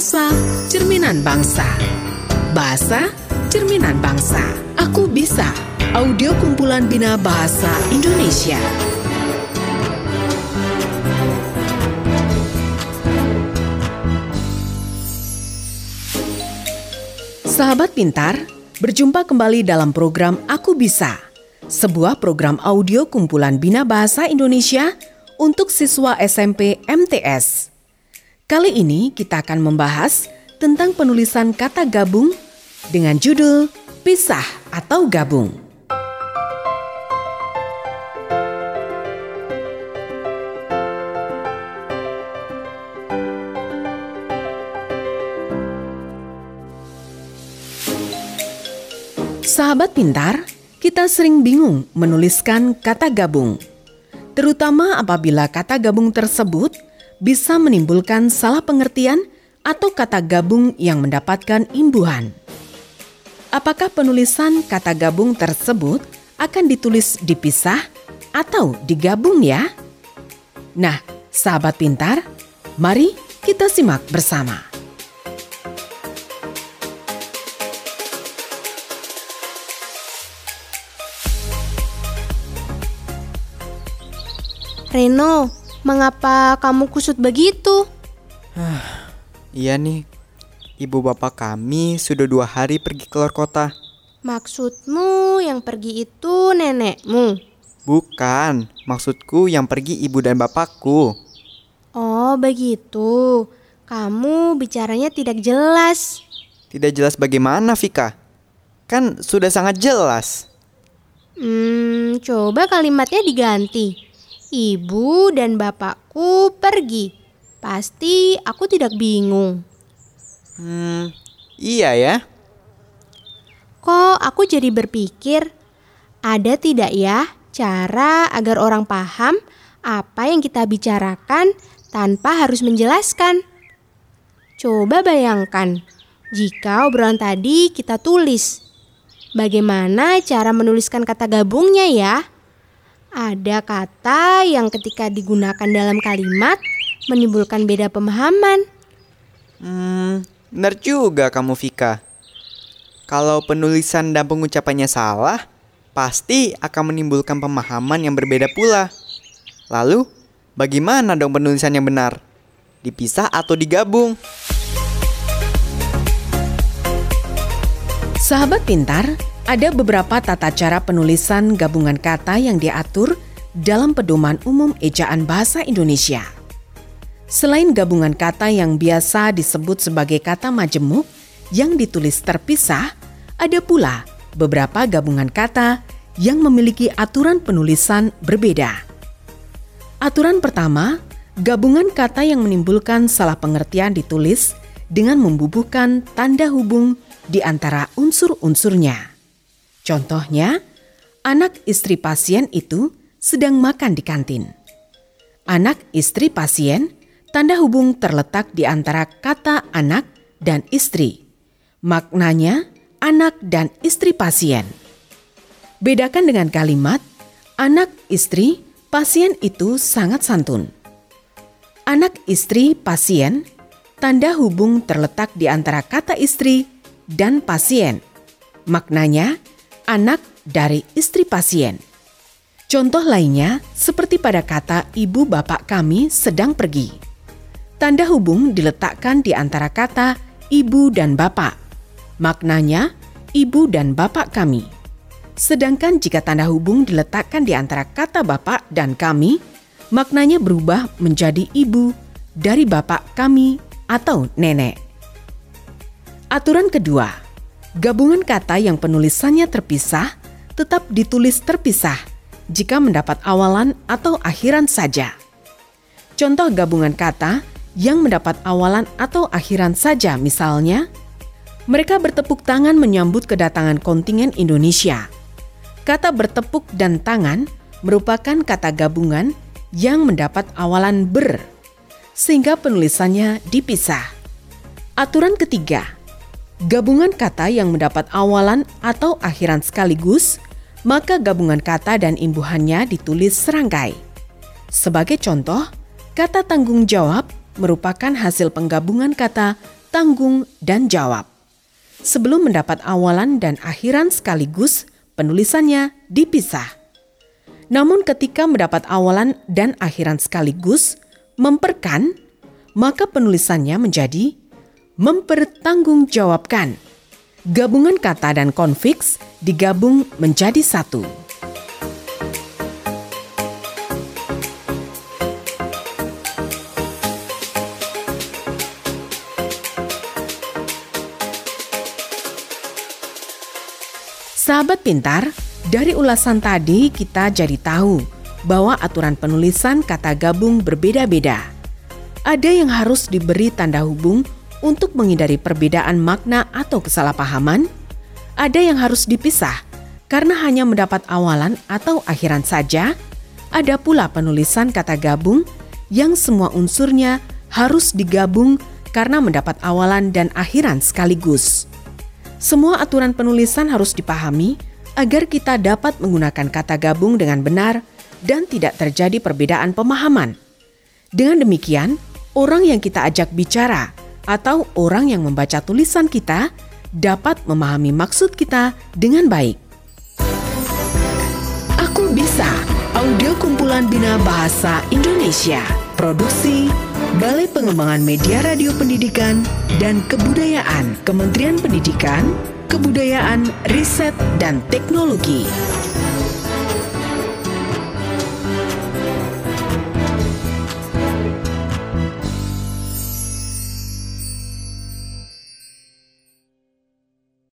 Bahasa Cerminan Bangsa. Bahasa Cerminan Bangsa. Aku Bisa. Audio kumpulan Bina Bahasa Indonesia. Sahabat pintar, berjumpa kembali dalam program Aku Bisa Sebuah program audio kumpulan Bina Bahasa Indonesia untuk siswa SMP MTS. Kali ini kita akan membahas tentang penulisan kata gabung dengan judul pisah atau gabung. Sahabat pintar, kita sering bingung menuliskan kata gabung, terutama apabila kata gabung tersebut bisa menimbulkan salah pengertian atau kata gabung yang mendapatkan imbuhan. Apakah penulisan kata gabung tersebut akan ditulis dipisah atau digabung ya? Nah, sahabat pintar, mari kita simak bersama. Reno, Mengapa kamu kusut begitu? iya nih, ibu bapak kami sudah dua hari pergi keluar kota. Maksudmu yang pergi itu nenekmu? Bukan, maksudku yang pergi ibu dan bapakku. Oh begitu, kamu bicaranya tidak jelas. Tidak jelas bagaimana Vika? Kan sudah sangat jelas. Hmm, coba kalimatnya diganti. Ibu dan bapakku pergi. Pasti aku tidak bingung. Hmm, iya ya. Kok aku jadi berpikir, ada tidak ya cara agar orang paham apa yang kita bicarakan tanpa harus menjelaskan? Coba bayangkan, jika obrolan tadi kita tulis, bagaimana cara menuliskan kata gabungnya ya? Ada kata yang ketika digunakan dalam kalimat menimbulkan beda pemahaman. Hmm, benar juga kamu Vika. Kalau penulisan dan pengucapannya salah, pasti akan menimbulkan pemahaman yang berbeda pula. Lalu, bagaimana dong penulisan yang benar? Dipisah atau digabung? Sahabat pintar, ada beberapa tata cara penulisan gabungan kata yang diatur dalam Pedoman Umum Ejaan Bahasa Indonesia. Selain gabungan kata yang biasa disebut sebagai kata majemuk yang ditulis terpisah, ada pula beberapa gabungan kata yang memiliki aturan penulisan berbeda. Aturan pertama, gabungan kata yang menimbulkan salah pengertian ditulis dengan membubuhkan tanda hubung di antara unsur-unsurnya. Contohnya, anak istri pasien itu sedang makan di kantin. Anak istri pasien, tanda hubung terletak di antara kata anak dan istri. Maknanya anak dan istri pasien. Bedakan dengan kalimat anak istri pasien itu sangat santun. Anak istri pasien, tanda hubung terletak di antara kata istri dan pasien. Maknanya anak dari istri pasien. Contoh lainnya seperti pada kata ibu bapak kami sedang pergi. Tanda hubung diletakkan di antara kata ibu dan bapak. Maknanya ibu dan bapak kami. Sedangkan jika tanda hubung diletakkan di antara kata bapak dan kami, maknanya berubah menjadi ibu dari bapak kami atau nenek. Aturan kedua, Gabungan kata yang penulisannya terpisah tetap ditulis terpisah jika mendapat awalan atau akhiran saja. Contoh gabungan kata yang mendapat awalan atau akhiran saja misalnya, mereka bertepuk tangan menyambut kedatangan kontingen Indonesia. Kata bertepuk dan tangan merupakan kata gabungan yang mendapat awalan ber, sehingga penulisannya dipisah. Aturan ketiga, gabungan kata yang mendapat awalan atau akhiran sekaligus, maka gabungan kata dan imbuhannya ditulis serangkai. Sebagai contoh, kata tanggung jawab merupakan hasil penggabungan kata tanggung, dan jawab. Sebelum mendapat awalan dan akhiran sekaligus, penulisannya dipisah. Namun ketika mendapat awalan dan akhiran sekaligus, memperkan, maka penulisannya menjadi mempertanggungjawabkan. Gabungan kata dan konfiks digabung menjadi satu. Sahabat pintar, dari ulasan tadi kita jadi tahu bahwa aturan penulisan kata gabung berbeda-beda. Ada yang harus diberi tanda hubung untuk menghindari perbedaan makna atau kesalahpahaman, ada yang harus dipisah karena hanya mendapat awalan atau akhiran saja, ada pula penulisan kata gabung yang semua unsurnya harus digabung karena mendapat awalan dan akhiran sekaligus. Semua aturan penulisan harus dipahami agar kita dapat menggunakan kata gabung dengan benar dan tidak terjadi perbedaan pemahaman. Dengan demikian, orang yang kita ajak bicara atau orang yang membaca tulisan kita dapat memahami maksud kita dengan baik. Aku bisa audio kumpulan Bina Bahasa Indonesia. Produksi Balai Pengembangan Media Radio Pendidikan dan Kebudayaan Kementerian Pendidikan, Kebudayaan, Riset, dan Teknologi.